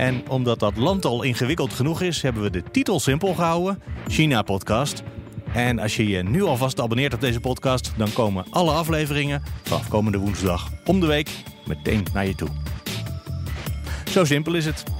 En omdat dat land al ingewikkeld genoeg is, hebben we de titel simpel gehouden: China-podcast. En als je je nu alvast abonneert op deze podcast, dan komen alle afleveringen vanaf komende woensdag om de week meteen naar je toe. Zo simpel is het.